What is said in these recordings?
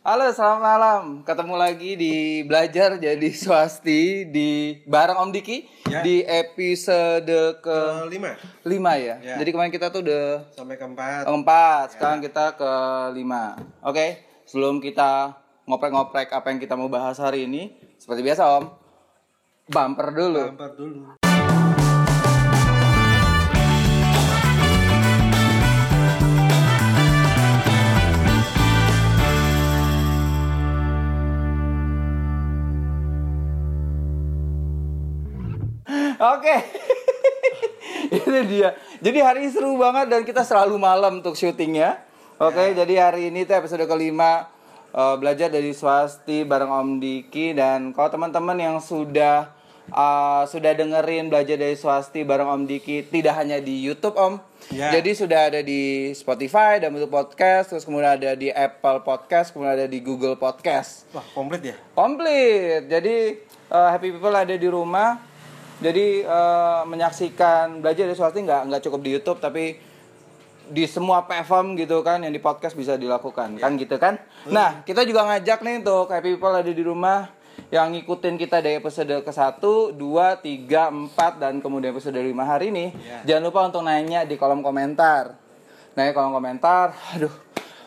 Halo, selamat malam. Ketemu lagi di Belajar Jadi Swasti di bareng Om Diki Ya. di episode ke Kelima lima ya. Ya. Jadi kemarin kita tuh udah sampai keempat. keempat, sekarang kita ke lima. Oke, sebelum kita ngoprek-ngoprek apa yang kita mau bahas hari ini, seperti biasa Om, bumper dulu. Keempat dulu. Oke. Itu dia. Jadi hari ini seru banget dan kita selalu malam untuk syutingnya. Oke, jadi hari ini tuh episode kelima eh, belajar dari swasti bareng Om Diki dan kalau teman-teman yang sudah eh, sudah dengerin belajar dari swasti bareng Om Diki tidak hanya di YouTube Om. Ya. Jadi sudah ada di Spotify dan bentuk podcast, terus kemudian ada di Apple Podcast, kemudian ada di Google Podcast. Wah, komplit ya? Komplit. Jadi eh, happy people ada di rumah. Jadi eh, menyaksikan belajar dari swasti nggak nggak cukup di YouTube tapi di semua platform gitu kan yang di podcast bisa dilakukan kan gitu kan. Nah kita juga ngajak nih untuk happy people ada di rumah yang ngikutin kita dari episode ke 1, 2, 3, 4 dan kemudian episode 5 hari ini. Ya. Jangan lupa untuk nanya di kolom komentar. Di kolom komentar, aduh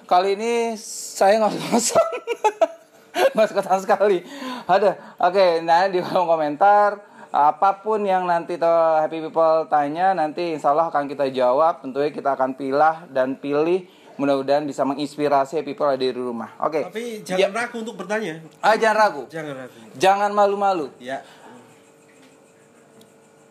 kali ini saya nggak ngosong. Mas sekali. Ada. Oke, nah di kolom komentar apa pun yang nanti tuh happy people tanya nanti insya Allah akan kita jawab. Tentunya kita akan pilah dan pilih. Mudah-mudahan bisa menginspirasi people ada di rumah. Oke. Tapi Ya. jangan ragu untuk bertanya. Ah, jangan ragu. Jangan ragu. Jangan malu-malu. Ya.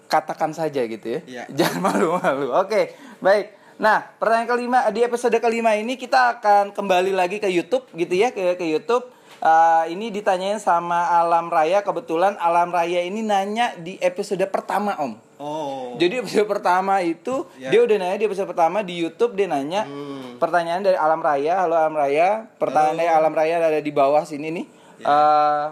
Katakan saja gitu ya. Iya. Jangan malu-malu. Oke, baik. Nah, pertanyaan kelima di episode kelima ini kita akan kembali lagi ke YouTube gitu ya, ke ke YouTube. Eh, ini ditanyain sama Alam Raya kebetulan Alam Raya ini nanya di episode pertama Om. Oh. Jadi episode pertama itu Ya. dia udah nanya di episode pertama di YouTube dia nanya Hmm. pertanyaan dari Alam Raya, halo Alam Raya, pertanyaan dari Alam Raya ada di bawah sini nih. Ya. Eh,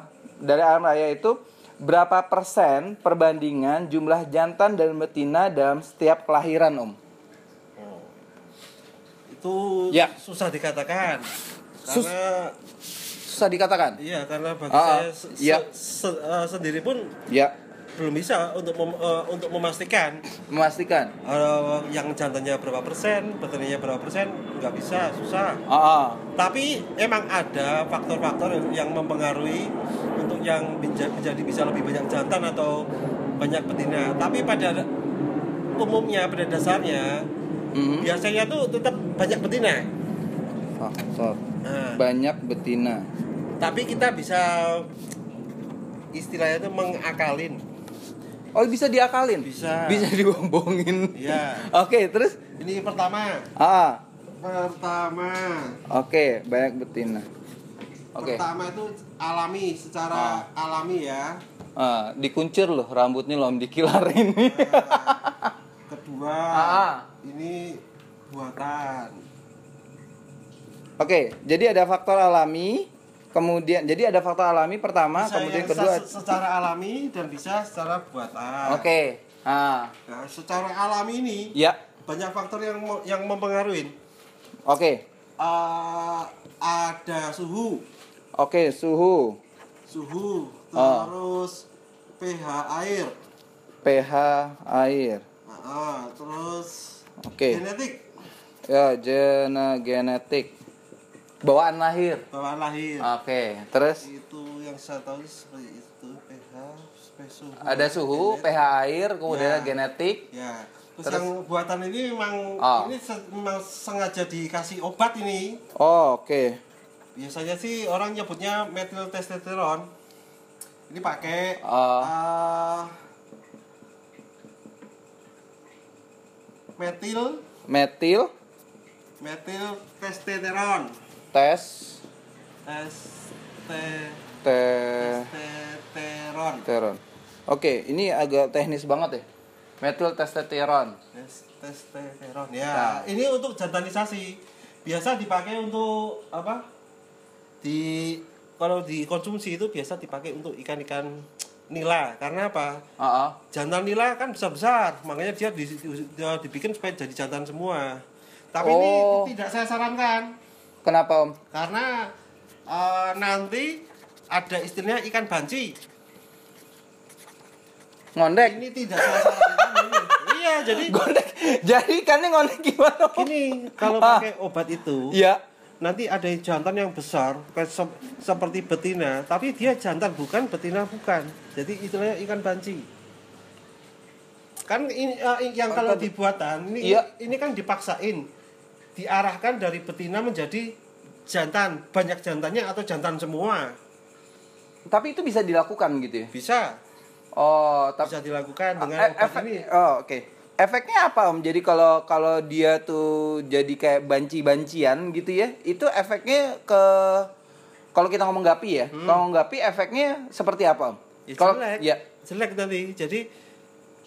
dari Alam Raya itu berapa persen perbandingan jumlah jantan dan betina dalam setiap kelahiran Om? Oh. Itu Ya. susah dikatakan. Sus- Karena Susah dikatakan. iya, karena bagi Ah, saya se- iya. se- se- eh, sendiri pun Ya, belum bisa untuk mem- eh, untuk memastikan memastikan. eh, yang jantannya berapa persen, betinanya berapa persen, nggak bisa, susah. Ah, ah. Tapi emang ada faktor-faktor yang mempengaruhi untuk yang menja- menjadi bisa lebih banyak jantan atau banyak betina. Tapi pada umumnya pada dasarnya Mhm. biasanya tuh tetap banyak betina. Faktor Nah, banyak betina. Tapi kita bisa istilahnya itu mengakalin. Oh, bisa diakalin? Bisa. Bisa dibombongin. Iya. Oke, terus Ini pertama. ah, Pertama. Oke, banyak betina. Oke. Pertama itu alami secara alami ya. Ah, dikuncir loh rambutnya loh dikilar ini. Kedua, Ah. ini buatan. Oke, jadi ada faktor alami, kemudian jadi ada faktor alami pertama, Bisa kemudian yang kedua. se- secara alami dan bisa secara buatan. Oke. Ah, Nah, secara alami ini ya. banyak faktor yang yang mempengaruhi. Oke. Eh, ada suhu, Oke, suhu, suhu, Ah. terus pH air, pH air. Ah, terus Oke. genetik, Ya, gene genetik. Bawaan lahir. bawaan lahir. Oke, terus Itu yang saya tahu seperti itu pH, suhu. ada suhu, Genet- pH air, kemudian Ya. genetik. Ya. Terus, Terus? yang buatan ini memang Ah. ini memang sengaja dikasih obat ini. Oh, oke. Biasanya sih orang nyebutnya metil testosteron. Ini pakai Ah. eh, metil Metil metil testosteron. Tes Teste te testosteron. testosteron. Oke, ini agak teknis banget ya. Metil testosteron. Tes- Testosteron. Ya, Nah. ini untuk jantanisasi. Biasa dipakai untuk apa? Di kalau dikonsumsi itu biasa dipakai untuk ikan-ikan nila. Karena apa? Ah, ah. Jantan nila kan besar-besar, makanya dia, di, dia dibikin supaya jadi jantan semua. Tapi Oh. ini tidak saya sarankan Kenapa Om? karena eh, nanti ada istilahnya ikan banci. Ngondek. Ini tidak salah satu Iya, jadi Ngondek. Jadi ikannya ngondek gimana? Om? gini kalau Ah. pakai obat itu Iya. nanti ada jantan yang besar seperti betina, tapi dia jantan bukan betina bukan. Jadi istilahnya ikan banci. Kan ini eh, yang kalau dibuatan ini Iya. ini kan dipaksain diarahkan dari betina menjadi jantan, banyak jantannya atau jantan semua. Tapi itu bisa dilakukan gitu ya? Bisa, Oh, tapi bisa dilakukan dengan E- obat efek- ini. Oh, oke. Efeknya apa Om? Jadi kalau kalau dia tuh jadi kayak banci-bancian gitu ya, itu efeknya ke kalau kita ngomong gapi ya, Hmm. kalau ngomong gapi efeknya seperti apa Om? Ya, kalau jelek. ya Jelek nanti. Jadi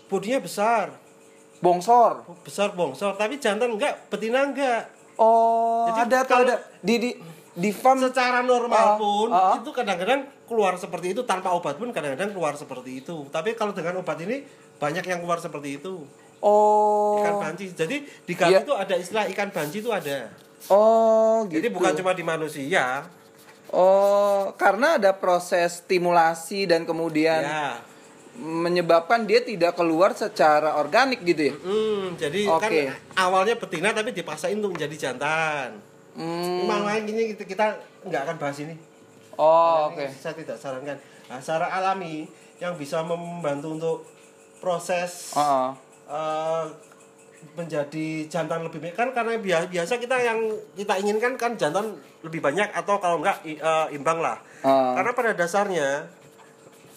bodinya besar, bongsor. besar bongsor, tapi jantan enggak, betina enggak. Oh, Jadi ada kalau- ada di di di farm secara normal Ah, pun ah. itu kadang-kadang keluar seperti itu tanpa obat pun kadang-kadang keluar seperti itu tapi kalau dengan obat ini banyak yang keluar seperti itu Oh. ikan banci jadi di kami Iya. itu ada istilah ikan banci itu ada Oh, gitu. jadi bukan cuma di manusia Oh, karena ada proses stimulasi dan kemudian ya menyebabkan dia tidak keluar secara organik gitu ya. Hmm, jadi Oke. kan awalnya betina tapi dipaksain untuk menjadi jantan Hmm. Memang ini kita, kita nggak akan bahas ini Oh, oke. ini saya tidak sarankan nah, secara alami yang bisa membantu untuk proses Oh, eh, menjadi jantan lebih baik kan karena bia- biasa kita yang kita inginkan kan jantan lebih banyak atau kalau enggak i- eh, imbang lah oh. karena pada dasarnya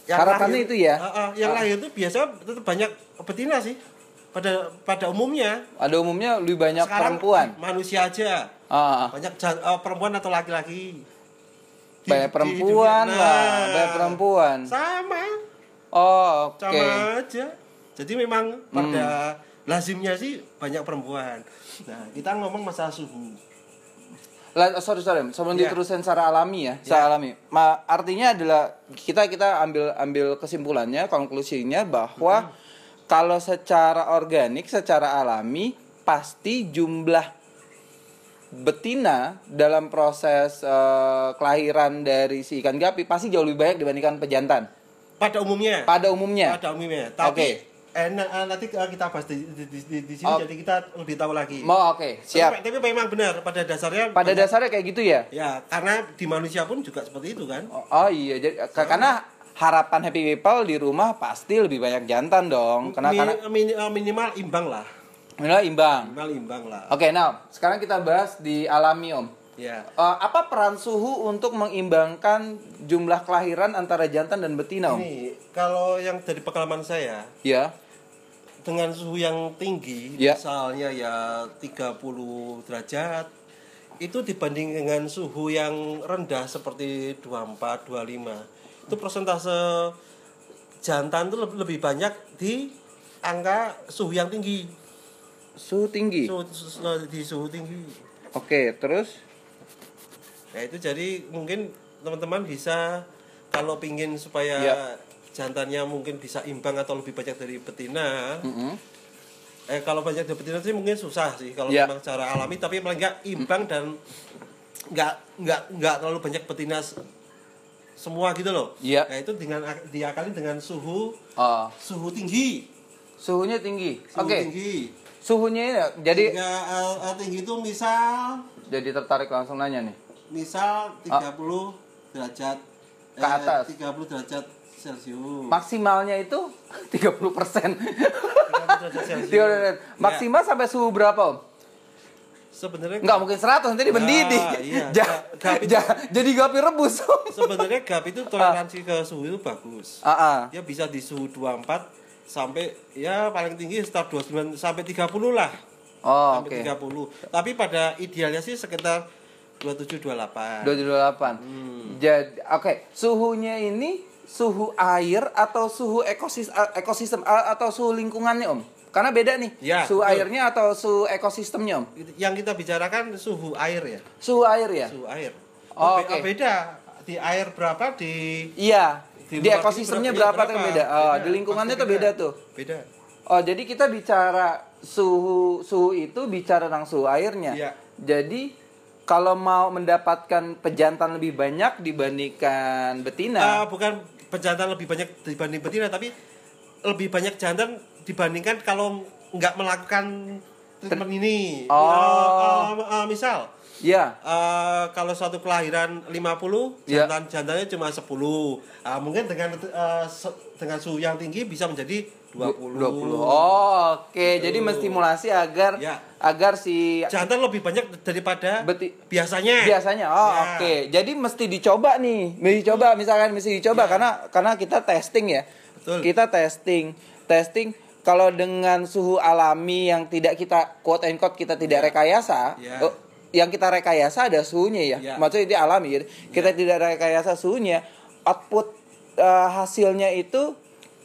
Harapannya itu ya? Eh, eh, yang Ah. lahir itu biasa tetap banyak betina sih pada pada umumnya Ada umumnya lebih banyak sekarang perempuan. manusia aja Ah, banyak eh, perempuan atau laki-laki Di- banyak di perempuan dunia. lah, Nah, banyak perempuan. sama Oh, oke. sama aja jadi memang Hmm. pada lazimnya sih banyak perempuan nah kita ngomong masalah suhu Lah, sorry sorry, sebelum Iya. diterusin secara alami ya, secara alami. Ma, artinya adalah kita kita ambil ambil kesimpulannya, konklusinya bahwa kalau secara organik, secara alami pasti jumlah betina dalam proses eh, kelahiran dari si ikan gapi pasti jauh lebih banyak dibandingkan pejantan pada umumnya pada umumnya. pada umumnya tapi Oke. Eh, na- eh, nanti eh, kita bahas di, di, di, di- di sini Oh. jadi kita lebih tahu lagi Mau oke, siap. tapi, tapi memang benar pada dasarnya Pada banyak- dasarnya kayak gitu ya. ya karena di manusia pun juga seperti itu kan Oh, oh iya, jadi ka- karena harapan happy people di rumah pasti lebih banyak jantan dong. Karena Mi- karena eh, minimal imbang lah minimal imbang. minimal imbang lah Oke, now sekarang kita bahas di alami om. ya Eh, apa peran suhu untuk mengimbangkan jumlah kelahiran antara jantan dan betina om? ini kalau yang dari pengalaman saya Ya, dengan suhu yang tinggi Ya. misalnya ya 30 derajat itu dibanding dengan suhu yang rendah seperti 24 25 itu persentase jantan itu lebih, lebih banyak di angka suhu yang tinggi suhu tinggi. suhu, suhu- di suhu tinggi Oke, terus ya itu jadi mungkin teman-teman bisa kalau pingin supaya Ya. Jantannya mungkin bisa imbang atau lebih banyak dari betina Mm-mm. Eh kalau banyak dari betina sih mungkin susah sih kalau Ya. memang secara alami tapi paling enggak imbang dan enggak enggak enggak terlalu banyak betina semua gitu loh. Iya. Nah, itu dengan diakali dengan suhu Oh, suhu tinggi. suhunya tinggi. Suhu Oke, tinggi. suhunya ini jadi eh, eh, tinggi itu misal jadi tertarik langsung nanya nih. misal 30 derajat Ah. Ke atas. 30 derajat Celcius. Maksimalnya itu 30 persen. 30 derajat Celcius. Maksimal sampai suhu berapa om? Sebenarnya Enggak mungkin 100 nanti mendidih. Nah, iya. Ja- Gap itu- ja- jadi gapi rebus. sebenarnya gap itu toleransi ke suhu itu bagus. Ah, ah. dia bisa di suhu 24 sampai ya paling tinggi sekitar 29 sampai 30 lah. Oh, sampai oke. 30. Tapi pada idealnya sih sekitar 27 28. 228. Hmm. Jadi oke, suhunya ini suhu air atau suhu ekosistem ekosistem a- atau suhu lingkungannya, Om? Karena beda nih. Ya, suhu betul. airnya atau suhu ekosistemnya, Om? Yang kita bicarakan suhu air ya, Suhu air ya? suhu air. Oh, oke. Beda di air berapa di Iya. Di Di, ekosistemnya berapa, berapa? tuh Iya, beda. Oh, beda. di lingkungannya Pasti tuh beda tuh. beda. Oh, jadi kita bicara suhu suhu itu bicara tentang suhu airnya. Iya. Jadi kalau mau mendapatkan pejantan lebih banyak dibandingkan betina. Eh, bukan pejantan lebih banyak dibanding betina tapi lebih banyak jantan dibandingkan kalau nggak melakukan treatment ini. Oh. Eh, eh, eh, misal ya. eh, kalau suatu kelahiran 50 Ya. jantan jantannya cuma 10. Ah, mungkin dengan eh, se- dengan suhu yang tinggi bisa menjadi 20. 20. Oh, oke. Jadi menstimulasi agar Ya. agar si Jantan lebih banyak daripada Beti- biasanya. biasanya. Oh, Ya. oke. Jadi mesti dicoba nih. Mesti dicoba misalkan mesti dicoba Ya. karena karena kita testing ya. Betul. Kita testing. Testing kalau dengan suhu alami yang tidak kita quote and quote kita tidak Ya. rekayasa, Ya. oh, yang kita rekayasa ada suhunya ya. Ya. Maksudnya itu alami. Kita tidak rekayasa suhunya, output eh, hasilnya itu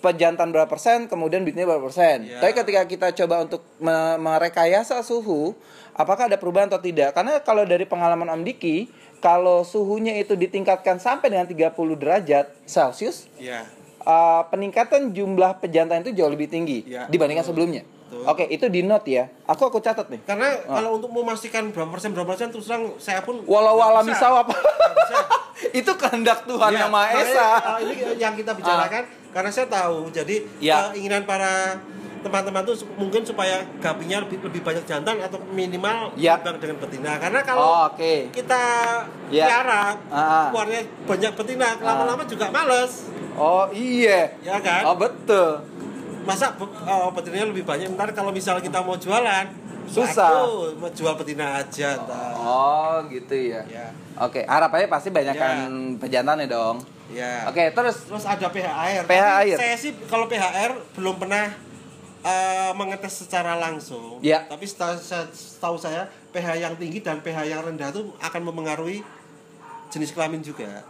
pejantan berapa persen, kemudian bitnya berapa persen. Ya. Tapi ketika kita coba untuk me- merekayasa suhu, apakah ada perubahan atau tidak? Karena kalau dari pengalaman Om Diki, kalau suhunya itu ditingkatkan sampai dengan 30 derajat Celcius, Ya. uh, peningkatan jumlah pejantan itu jauh lebih tinggi Ya, dibandingkan betul. sebelumnya. Betul. Oke, itu di note ya. Aku aku catat nih. Karena Oh. kalau untuk memastikan berapa persen berapa persen terus terang saya pun Walau. Nggak bisa. itu kehendak Tuhan Iya, yang Maha Esa. uh, ini yang kita bicarakan karena saya tahu jadi Ya. keinginan para teman-teman tuh mungkin supaya gapinya lebih lebih banyak jantan atau minimal Ya. dengan betina karena Oh, kalau oke. kita Ya. piara Ah. keluarnya banyak betina lama-lama juga males Oh, iya. ya kan Oh, betul. masa oh, betinanya lebih banyak ntar kalau misalnya kita mau jualan Susah. aku mau jual betina aja ntar. Oh, gitu ya. ya Oke, harapannya pasti banyakkan pejantannya dong. ya Oke, terus Terus ada pH air. pH Tapi air. Saya sih kalau pH air belum pernah eh, mengetes secara langsung. Ya. Tapi setahu saya, setahu saya pH yang tinggi dan pH yang rendah itu akan mempengaruhi jenis kelamin juga.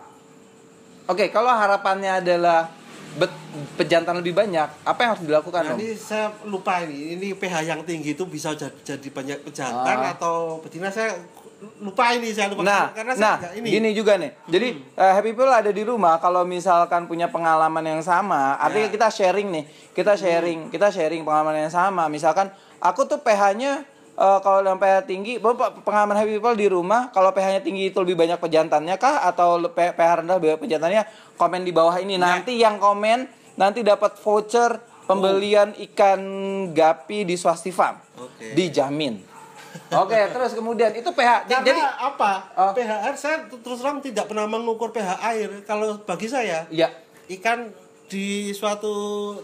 Oke, kalau harapannya adalah bet- pejantan lebih banyak, apa yang harus dilakukan Nah, ini saya lupa ini. Ini pH yang tinggi itu bisa jadi, jadi banyak pejantan Ah. atau betina saya lupa ini saya lupa Nah, karena saya nah, ini. gini juga nih. Jadi eh, Happy People ada di rumah. Kalau misalkan punya pengalaman yang sama, artinya Ya. kita sharing nih. Kita sharing, kita sharing pengalaman yang sama. Misalkan aku tuh pH-nya eh, kalau yang pH tinggi, Bapak pengalaman Happy People di rumah, kalau pH-nya tinggi itu lebih banyak pejantannya kah atau pH rendah lebih banyak pejantannya? Komen di bawah ini. Ya. Nanti yang komen nanti dapat voucher pembelian ikan gapi di Swasti Farm. Oke. Dijamin. Oke, terus kemudian itu pH. Karena Jadi apa? Oh. pH air saya terus terang tidak pernah mengukur pH air. Kalau bagi saya ya. ikan di suatu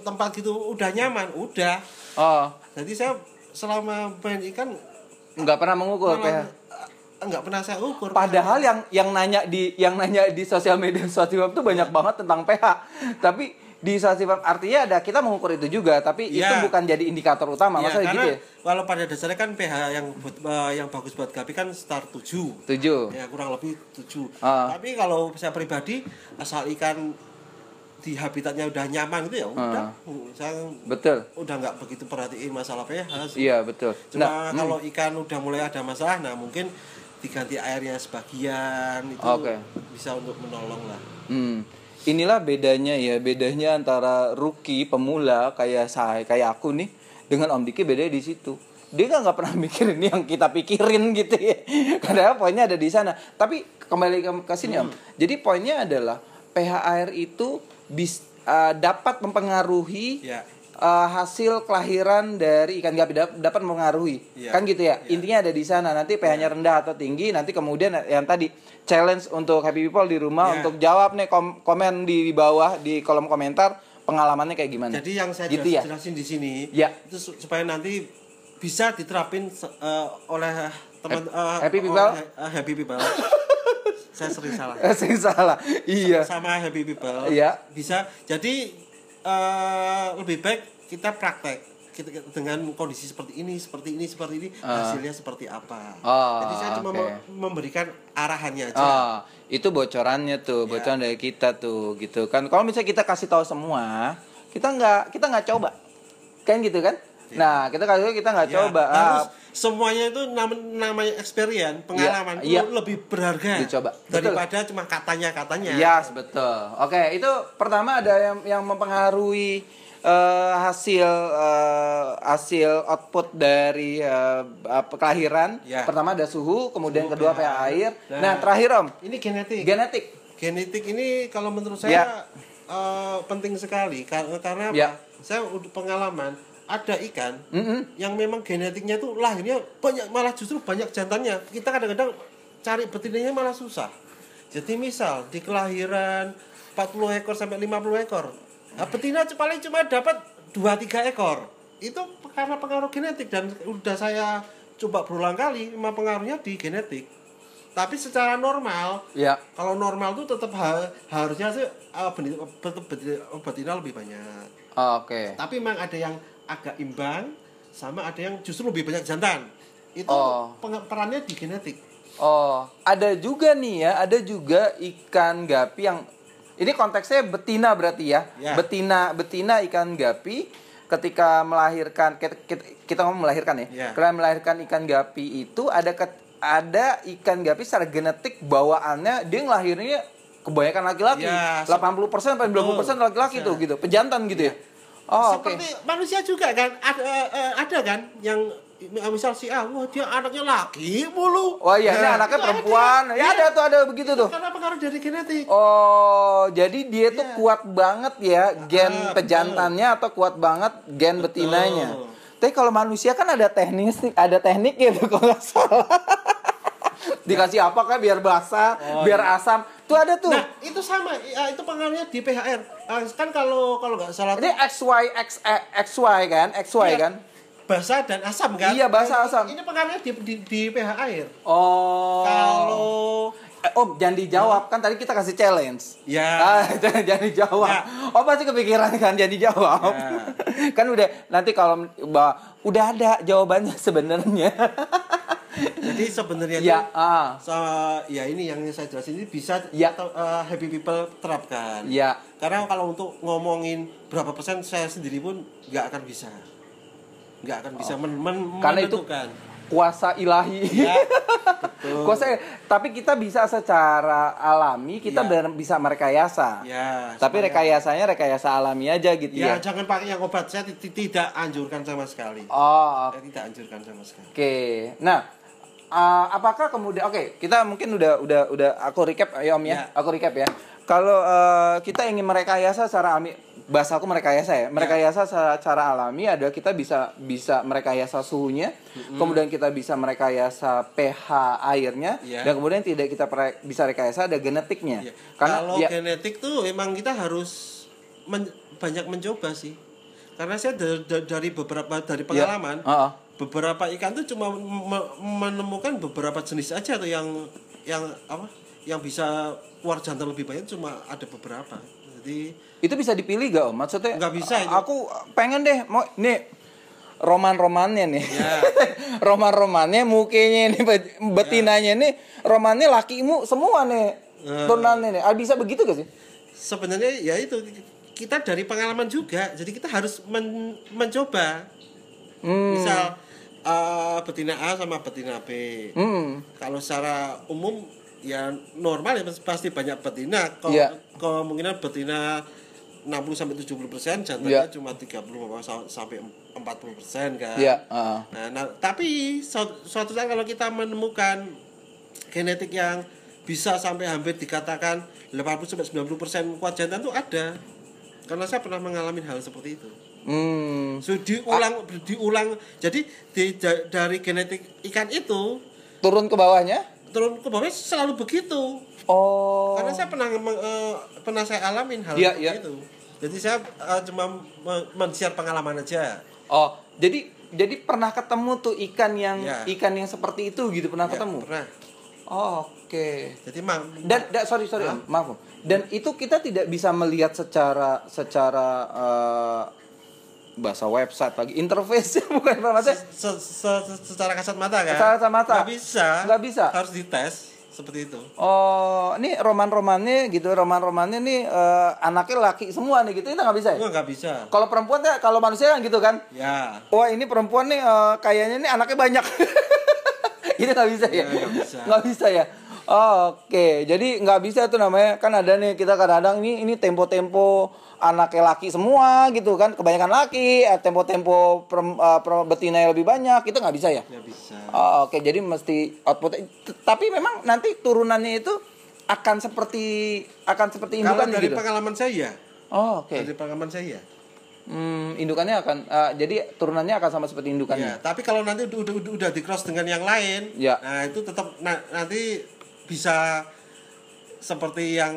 tempat gitu udah nyaman, udah. Oh, Jadi saya selama main ikan nggak pernah mengukur malah, pH. nggak pernah saya ukur. Padahal yang yang nanya di yang nanya di sosial media Swastimam itu banyak banget tentang pH. Tapi di Swastimam artinya ada kita mengukur itu juga, tapi itu Iya. bukan jadi indikator utama. Ya, Maksudnya karena gitu ya? kalau pada dasarnya kan pH yang buat eh, yang bagus buat gapi kan start 7. Tujuh. Ya kurang lebih 7. Ah. Tapi kalau saya pribadi asal ikan di habitatnya udah nyaman gitu ya udah. Saya Betul. udah nggak begitu perhatiin masalah pH sih. Iya, betul. Cuma Nah, kalau ikan udah mulai ada masalah, nah mungkin diganti airnya sebagian itu Oke. bisa untuk menolong lah. Hmm. Inilah bedanya ya, bedanya antara rookie pemula kayak saya, kayak aku nih dengan Om Diki bedanya di situ. Dia nggak pernah mikirin yang kita pikirin gitu ya. Karena poinnya ada di sana. Tapi kembali ke, ke sini Om. Jadi poinnya adalah pH air itu bis, uh, dapat mempengaruhi Ya. uh, hasil kelahiran dari ikan gapi Dap- dapat mempengaruhi Iya. kan gitu ya Iya. intinya ada di sana nanti pH-nya rendah atau tinggi nanti kemudian yang tadi challenge untuk happy people di rumah Iya. untuk jawab nih kom- komen di bawah di kolom komentar pengalamannya kayak gimana Jadi yang saya gitu jelas- ya jelasin di sini Ya. itu su- supaya nanti bisa diterapin eh, oleh teman eh, Happy people? oleh, happy people. saya sering salah. sing salah iya Sama happy people. Iya. Bisa. Jadi eh, lebih baik kita praktek kita dengan kondisi seperti ini, seperti ini, seperti ini, hasilnya seperti apa. Oh, Jadi saya cuma me- memberikan arahannya aja. Oh, itu bocorannya tuh, Ya. bocoran dari kita tuh, gitu kan. Kalau misalnya kita kasih tahu semua, kita nggak kita nggak coba, kan gitu kan? Nah, kita kasih kita nggak Ya, coba. Ah, semuanya itu nam- namanya experience, pengalaman Iya, itu lebih berharga Dicoba. daripada cuma katanya-katanya. Yes, betul. Oke, itu pertama ada yang yang mempengaruhi eh, hasil eh, hasil output dari apa, kelahiran. Ya. Pertama ada suhu, kemudian Suhu, kedua pH. pH air. Nah. Nah, terakhir Om, Ini genetik. genetik. genetik ini kalau menurut Ya. saya eh, penting sekali Kar- karena apa? Ya. Saya pengalaman ada ikan Mm-mm. yang memang genetiknya tuh lahirnya banyak malah justru banyak jantannya. Kita kadang-kadang cari betinanya malah susah. Jadi misal di kelahiran 40 ekor sampai 50 ekor. Nah, betina paling cuma dapat 2 3 ekor. Itu karena pengaruh genetik dan udah saya coba berulang kali memang pengaruhnya di genetik. Tapi secara normal Ya. kalau normal tuh tetap ha- harusnya sih uh, betina, bet- bet- betina lebih banyak. Oh, Oke. Tapi memang ada yang agak imbang sama ada yang justru lebih banyak jantan. Itu Oh. perannya di genetik. Oh, ada juga nih ya, ada juga ikan gapi yang ini konteksnya betina berarti ya. Ya. Betina betina ikan gapi ketika melahirkan kita, kita, kita ngomong melahirkan ya. Ya. Ketika melahirkan ikan gapi itu ada ket- ada ikan gapi secara genetik bawaannya dia ngelahirnya kebanyakan laki-laki. Ya, 80% sampai 90% laki-laki tuh gitu. Pejantan gitu ya. Oh. Seperti manusia juga kan ada eh, ada kan yang misal si A, wah dia anaknya laki mulu. Oh iya, ini Nah, anaknya itu perempuan. ada. Ya Iya. ada tuh ada begitu tuh. Karena pengaruh dari genetik. Oh, jadi dia tuh Iya. kuat banget ya gen Ah, pejantannya atau kuat banget gen Betul. betinanya. Tapi kalau manusia kan ada teknis, ada teknik gitu kalau nggak salah. Dikasih apa kan biar basah, Oh, biar iya. asam. Tuh ada tuh. Nah, itu sama ya, itu pengaruhnya di PHR. Ah, kan kalau kalau nggak salah Ini XY X eh, XY kan, XY Iya. kan. basah dan asam kan? Iya, basah, asam. Ini pengaruhnya di, di, di pH air. Oh. Kalau Eh, Om, jangan dijawab kan tadi kita kasih challenge. Ah, ya jangan, jangan dijawab. Ya. Oh pasti kepikiran kan jangan dijawab. Ya. kan udah nanti kalau bah, udah ada jawabannya sebenarnya. jadi sebenarnya ya, itu ah, sama ya ini yang saya jelasin ini bisa Ya. atau, eh, happy people terapkan. ya. Karena kalau untuk ngomongin berapa persen saya sendiri pun nggak akan bisa. Nggak akan bisa men, men- Oh. Karena itu- menentukan. Kuasa ilahi. Ya, betul. Kuasa tapi kita bisa secara alami kita Ya. bisa merekayasa. Ya, Tapi supaya- rekayasanya rekayasa alami aja gitu ya. Ya, jangan pakai yang obat. Saya ti- tidak anjurkan sama sekali. Oh, Saya tidak anjurkan sama sekali. Oke, nah uh, apakah kemudian oke kita mungkin udah udah udah aku recap ya om ya, Ya. aku recap ya. Kalau uh, kita ingin merekayasa secara alami, bahasa aku merekayasa ya, merekayasa secara, secara alami adalah kita bisa bisa merekayasa suhunya, kemudian kita bisa merekayasa pH airnya, Ya. dan kemudian tidak kita pre- bisa rekayasa ada genetiknya. Ya. Karena Kalau ya, genetik tuh memang kita harus men- banyak mencoba sih. Karena saya da- da- dari beberapa dari ya, pengalaman, uh-uh. Beberapa ikan tuh cuma me- menemukan beberapa jenis aja tuh yang yang apa? Yang bisa keluar jantan lebih banyak cuma ada beberapa. Jadi itu bisa dipilih gak om? Maksudnya Nggak bisa itu. Aku pengen deh mau nih roman-romannya nih. Ya. roman-romannya mukanya nih bet- betinanya nih romannya lakimu semua nih. Eh. Tunannya nih. Ah, bisa begitu gak sih? sebenarnya ya itu kita dari pengalaman juga. Jadi kita harus men- mencoba. Hmm. Misal eh, betina A sama betina B. Hmm. Kalau secara umum ya normal ya pasti banyak betina. Ke- Iya. Kemungkinan betina 60 sampai 70 persen, jantannya cuma 30 sa- sampai 40 persen kan. Iya, ah. Nah, nah, tapi suatu, suatu saat kalau kita menemukan genetik yang bisa sampai hampir dikatakan 80 sampai 90 persen kuat jantan itu ada. Karena saya pernah mengalami hal seperti itu. Hmm. So, diulang diulang jadi di- da- dari genetik ikan itu Turun ke bawahnya? turun ke bawah selalu begitu Oh. karena saya pernah meng- eh, pernah saya alamin hal Iya, seperti iya. itu jadi saya eh, cuma me- men-share pengalaman aja Oh, jadi jadi pernah ketemu tuh ikan yang Ya. ikan yang seperti itu gitu pernah Ya, ketemu? pernah Oh, Oke. jadi mang Dan, da- sorry sorry Om, maaf. Dan itu kita tidak bisa melihat secara secara eh, bahasa website lagi interface bukan apa maksudnya se- se- se- secara kasat mata kan Secara kasat mata. nggak bisa Nggak bisa. harus dites seperti itu Oh, ini roman-romannya gitu, roman-romannya nih eh, anaknya laki semua nih gitu, itu nggak bisa ya? Nggak, bisa Kalau perempuan ya, kalau manusia kan gitu kan? ya Wah ini perempuan nih eh, kayaknya nih anaknya banyak. gitu nggak bisa ya? Ya, nggak bisa. Nggak bisa ya. Oke, jadi nggak bisa tuh namanya kan ada nih kita kadang-kadang ini ini tempo-tempo anaknya laki semua gitu kan, kebanyakan laki, eh, tempo-tempo eh, per- betina yang lebih banyak itu nggak bisa ya? nggak bisa Oh, Oke, jadi mesti output. Tapi memang nanti turunannya itu akan seperti akan seperti kalau indukan dari gitu. pengalaman saya Oh, oke. dari pengalaman saya Hmm, indukannya akan eh, jadi turunannya akan sama seperti ya indukannya. tapi kalau nanti udah udah, udah, di cross dengan yang lain Ya. nah itu tetap na- nanti bisa seperti yang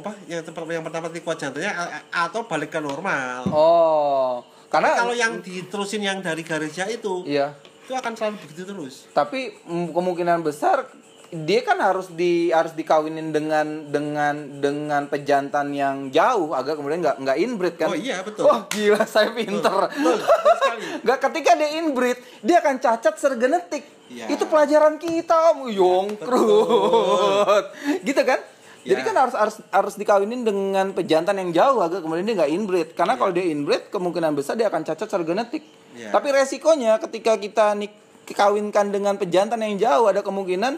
apa yang tempat yang pertama tadi kuat jantungnya atau balik ke normal Oh, karena kalau yang diterusin yang dari garisnya itu iya. itu akan selalu begitu terus Tapi kemungkinan besar dia kan harus di harus dikawinin dengan dengan dengan pejantan yang jauh agar kemudian nggak nggak inbreed kan? oh iya betul Wah gila saya pinter. betul, betul sekali Nggak ketika dia inbreed dia akan cacat sergenetik. Iya. Itu pelajaran kita, Om. Yongkrut. gitu kan? Jadi Ya. kan harus harus harus dikawinin dengan pejantan yang jauh agar kemudian dia nggak inbreed. Karena kalau dia inbreed kemungkinan besar dia akan cacat secara genetik. Ya. Tapi resikonya ketika kita nik kawinkan dengan pejantan yang jauh ada kemungkinan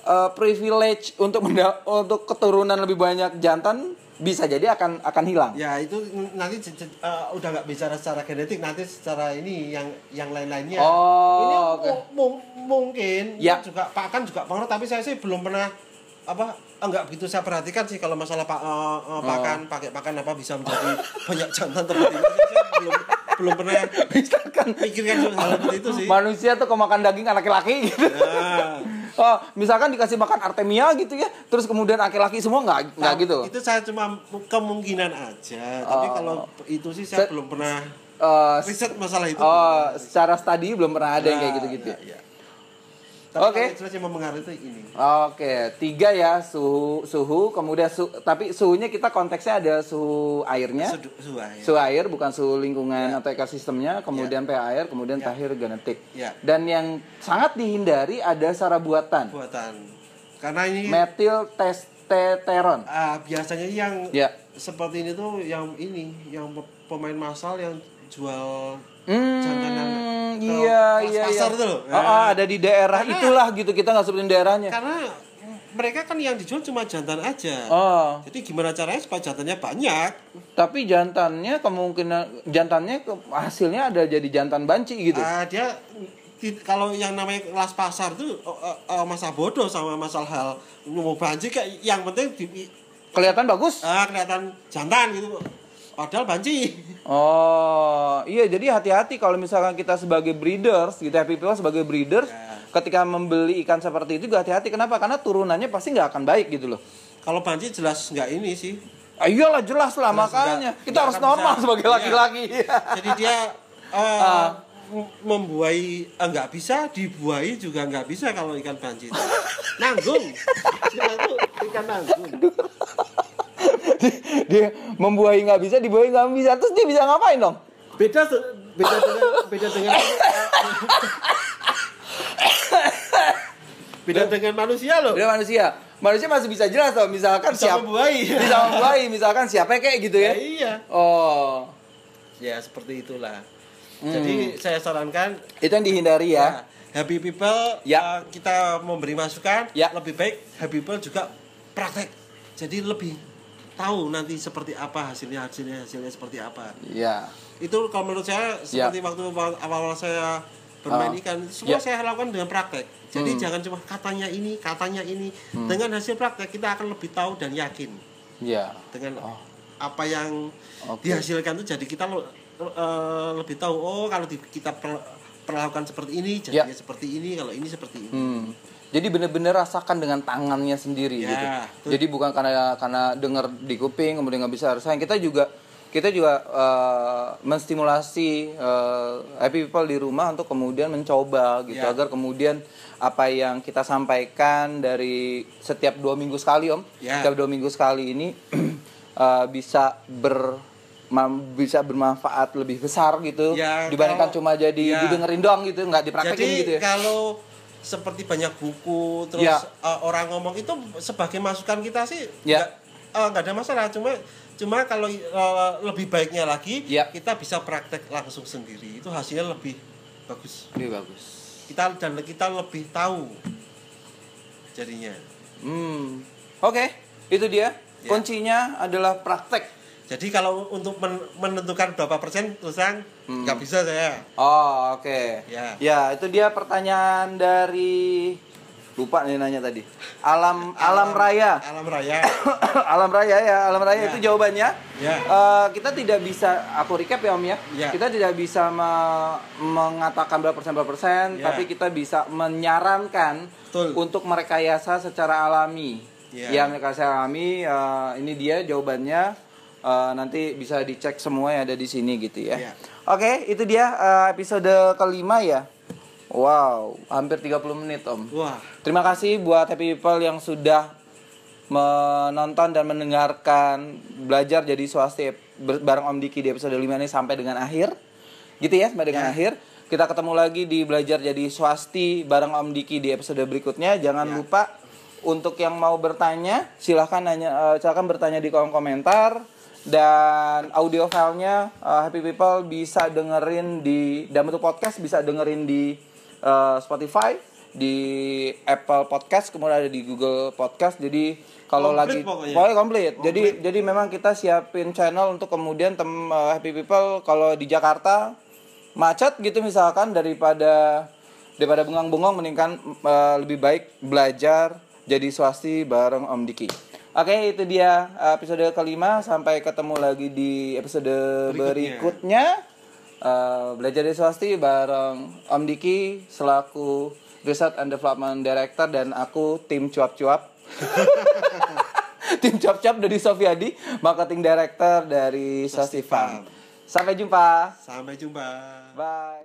eh, privilege untuk menda- untuk keturunan lebih banyak jantan bisa jadi akan akan hilang. ya itu nanti eh, udah nggak bicara secara genetik nanti secara ini yang yang lain-lainnya Oh, ini mu- mungkin Ya. juga pakan juga pengaruh tapi saya sih belum pernah apa enggak begitu saya perhatikan sih kalau masalah pak Oh. eh, pakan pakai pakan apa bisa menjadi banyak jantan seperti itu saya belum belum pernah Misalkan pikirkan hal seperti itu sih manusia tuh kemakan daging anak laki gitu. Nah, Oh, misalkan dikasih makan artemia gitu ya, terus kemudian laki-laki semua nggak nggak gitu. itu saya cuma kemungkinan aja tapi Oh. kalau itu sih saya Se- belum pernah Eh, riset masalah itu oh, secara studi belum pernah ada yang kayak Nah, gitu-gitu. ya, ya. Oke. jelas yang mempengaruhi itu ini. Oke, tiga ya suhu suhu, kemudian su, tapi suhunya kita konteksnya ada suhu airnya, Sudu, suhu air. suhu air bukan suhu lingkungan atau ekosistemnya, kemudian pH air, kemudian tahir genetik. Ya. Dan yang sangat dihindari ada secara buatan, buatan. Karena ini metil testosteron. ah, biasanya yang Ya. seperti ini tuh yang ini, yang pe- pemain massal yang jual Hmm, iya kelas iya pasar iya. tuh loh. Oh, oh, ada di daerah Karena- itulah gitu kita nggak sebutin daerahnya. Karena mereka kan yang dijual cuma jantan aja. Oh, Jadi gimana caranya supaya jantannya banyak? tapi jantannya kemungkinan jantannya ke, hasilnya ada jadi jantan banci gitu. Ah, dia kalau yang namanya kelas pasar tuh oh, oh, oh, masa bodoh sama masalah hal mau banci kayak yang penting di, Kelihatan bagus. ah, kelihatan jantan gitu. Padahal banci. Oh, iya jadi hati-hati kalau misalkan kita sebagai breeders, gitu happy people sebagai breeders, Ya. ketika membeli ikan seperti itu juga hati-hati kenapa? Karena turunannya pasti nggak akan baik gitu loh. Kalau banci jelas nggak ini sih. Ah, iyalah jelas lah Jelas makanya nggak- kita nggak harus normal bisa. sebagai Iya. laki-laki. Jadi dia Ah. m- membuai eh, nggak bisa, dibuai juga nggak bisa kalau ikan banci. Nanggung. Ikan nanggung. Dia membuahi nggak bisa, dibuahi nggak bisa, terus dia bisa ngapain dong? Beda beda dengan beda dengan beda dengan manusia loh. Dia manusia, manusia masih bisa jelas loh. Misalkan Bisa siapa membuai. bisa membuahi, misalkan siapa kayak gitu Ya, ya. iya. Oh, Ya seperti itulah. Jadi saya sarankan itu yang dihindari ya. ya, happy people Ya. uh, kita memberi masukan Ya. lebih baik happy people juga praktek. Jadi lebih tahu nanti seperti apa hasilnya hasilnya hasilnya seperti apa. Iya. Itu kalau menurut saya seperti waktu awal-awal saya bermain Ah. ikan semua Ya. saya lakukan dengan praktek. Jadi Hmm. jangan cuma katanya ini, katanya ini. Dengan hasil praktek kita akan lebih tahu dan yakin Iya. dengan Oh. apa yang Oke. dihasilkan itu jadi kita lo- eh, lebih tahu oh kalau di- kita per- perlakukan seperti ini jadinya Ya. seperti ini kalau ini seperti ini Hmm. Jadi bener-bener rasakan dengan tangannya sendiri Ya, gitu. betul. Jadi bukan karena karena dengar di kuping kemudian nggak bisa rasain. Kita juga kita juga eh, menstimulasi eh, happy people di rumah untuk kemudian mencoba gitu Ya. agar kemudian apa yang kita sampaikan dari setiap dua minggu sekali om, Ya. setiap dua minggu sekali ini eh, bisa ber bisa bermanfaat lebih besar gitu Ya, dibandingkan kalau- cuma jadi ya. didengerin doang gitu nggak dipraktekin jadi gitu ya. kalau seperti banyak buku terus Ya. eh, orang ngomong itu sebagai masukan kita sih Ya. nggak nggak ada masalah cuma cuma kalau eh, lebih baiknya lagi Ya. kita bisa praktek langsung sendiri itu hasilnya lebih bagus Lebih bagus. kita dan kita lebih tahu jadinya. Hmm. Oke, itu dia. Ya. Kuncinya adalah praktek. Jadi kalau untuk men- menentukan berapa persen terus terang Hmm. nggak bisa saya. Oh, oke. Ya. Ya, itu dia pertanyaan dari lupa nih nanya tadi. Alam alam raya. Alam raya. alam raya ya, alam raya Ya. itu jawabannya. Ya. Eh, kita tidak bisa aku recap ya Om ya. Ya. Kita tidak bisa me- mengatakan berapa persen berapa persen, Ya. tapi kita bisa menyarankan Betul. untuk merekayasa secara alami. Ya. Ya, merekayasa alami eh, ini dia jawabannya. Eh, nanti bisa dicek semua yang ada di sini gitu ya. Ya. Oke, itu dia eh, episode kelima ya. Wow, hampir 30 menit Om. Wah, Terima kasih buat Happy People yang sudah menonton dan mendengarkan belajar jadi swasti bareng Om Diki di episode 5 ini sampai dengan akhir. Gitu ya, sampai dengan Ya. akhir. Kita ketemu lagi di belajar jadi swasti bareng Om Diki di episode berikutnya. Jangan Ya. lupa untuk yang mau bertanya silahkan nanya silahkan bertanya di kolom komentar dan audio filenya eh, Happy People bisa dengerin di dan bentuk podcast bisa dengerin di eh, Spotify di Apple Podcast kemudian ada di Google Podcast jadi kalau lagi pokoknya. pokoknya komplit. Komplit. Jadi jadi memang kita siapin channel untuk kemudian tem eh, Happy People kalau di Jakarta macet gitu misalkan daripada daripada bengong-bengong mendingan eh, lebih baik belajar jadi swasti bareng Om Diki. Oke, itu dia eh, episode kelima. Sampai ketemu lagi di episode berikutnya. Eh, belajar jadi swasti bareng Om Diki selaku Research and Development Director dan aku tim cuap-cuap. tim cuap-cuap dari Sofiadi, Marketing Director dari Swasti Farm. Sampai jumpa. sampai jumpa. Bye.